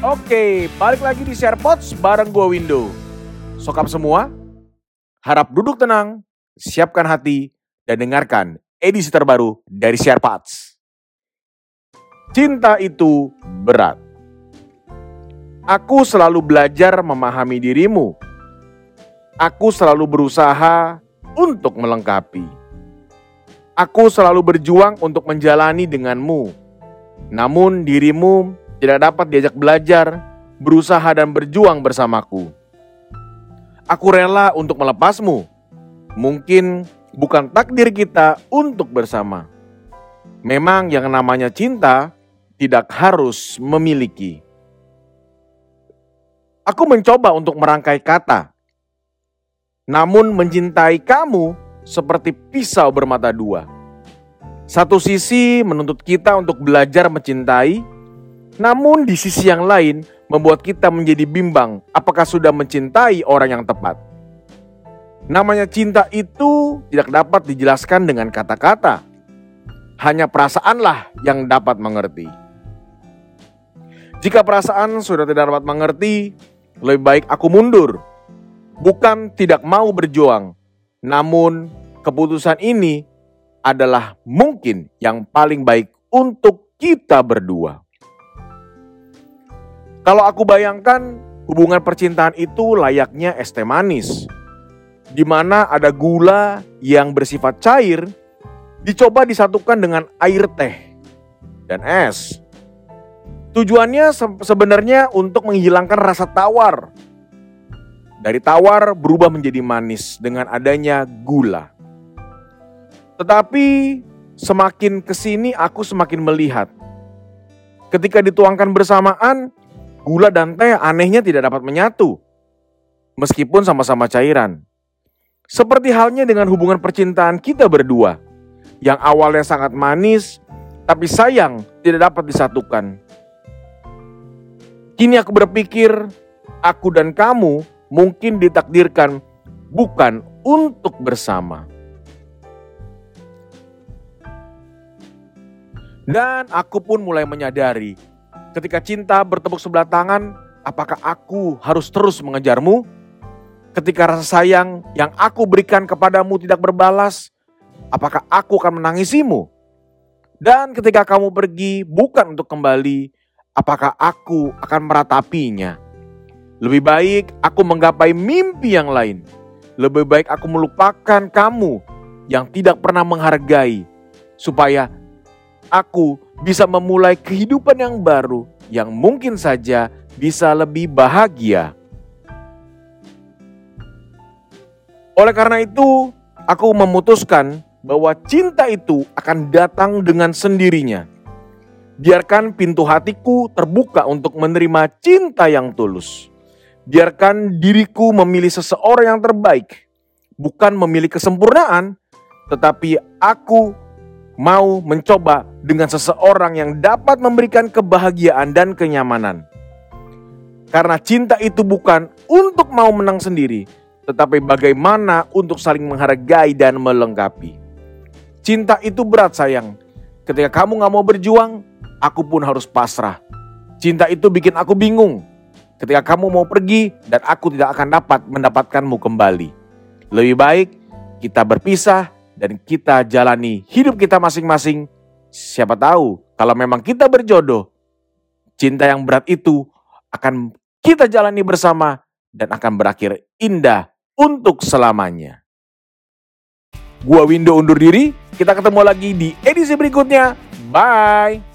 Oke, balik lagi di SharePods bareng gua Window. Sokap semua, harap duduk tenang, siapkan hati, dan dengarkan edisi terbaru dari SharePods. Cinta itu berat. Aku selalu belajar memahami dirimu. Aku selalu berusaha untuk melengkapi. Aku selalu berjuang untuk menjalani denganmu. Namun dirimu tidak dapat diajak belajar, berusaha dan berjuang bersamaku. Aku rela untuk melepasmu. Mungkin bukan takdir kita untuk bersama. Memang yang namanya cinta tidak harus memiliki. Aku mencoba untuk merangkai kata. Namun mencintai kamu seperti pisau bermata dua. Satu sisi menuntut kita untuk belajar mencintai, namun di sisi yang lain membuat kita menjadi bimbang apakah sudah mencintai orang yang tepat. Namanya cinta itu tidak dapat dijelaskan dengan kata-kata. Hanya perasaanlah yang dapat mengerti. Jika perasaan sudah tidak dapat mengerti, lebih baik aku mundur. Bukan tidak mau berjuang, namun keputusan ini adalah mungkin yang paling baik untuk kita berdua. Kalau aku bayangkan hubungan percintaan itu layaknya es teh manis. Di mana ada gula yang bersifat cair dicoba disatukan dengan air teh dan es. Tujuannya sebenarnya untuk menghilangkan rasa tawar. Dari tawar berubah menjadi manis dengan adanya gula. Tetapi semakin ke sini aku semakin melihat. Ketika dituangkan bersamaan, Gula dan teh anehnya tidak dapat menyatu, meskipun sama-sama cairan. Seperti halnya dengan hubungan percintaan kita berdua, yang awalnya sangat manis, tapi sayang tidak dapat disatukan. Kini aku berpikir, aku dan kamu mungkin ditakdirkan bukan untuk bersama. Dan aku pun mulai menyadari Ketika cinta bertepuk sebelah tangan, apakah aku harus terus mengejarmu? Ketika rasa sayang yang aku berikan kepadamu tidak berbalas, apakah aku akan menangisimu? Dan ketika kamu pergi bukan untuk kembali, apakah aku akan meratapinya? Lebih baik aku menggapai mimpi yang lain. Lebih baik aku melupakan kamu yang tidak pernah menghargai, supaya aku bisa memulai kehidupan yang baru yang mungkin saja bisa lebih bahagia. Oleh karena itu, aku memutuskan bahwa cinta itu akan datang dengan sendirinya. Biarkan pintu hatiku terbuka untuk menerima cinta yang tulus. Biarkan diriku memilih seseorang yang terbaik, bukan memilih kesempurnaan, tetapi aku mau mencoba dengan seseorang yang dapat memberikan kebahagiaan dan kenyamanan. Karena cinta itu bukan untuk mau menang sendiri, tetapi bagaimana untuk saling menghargai dan melengkapi. Cinta itu berat sayang. Ketika kamu gak mau berjuang, aku pun harus pasrah. Cinta itu bikin aku bingung. Ketika kamu mau pergi dan aku tidak akan dapat mendapatkanmu kembali. Lebih baik kita berpisah dan kita jalani hidup kita masing-masing. Siapa tahu kalau memang kita berjodoh, cinta yang berat itu akan kita jalani bersama dan akan berakhir indah untuk selamanya. Gua Window undur diri, kita ketemu lagi di edisi berikutnya. Bye.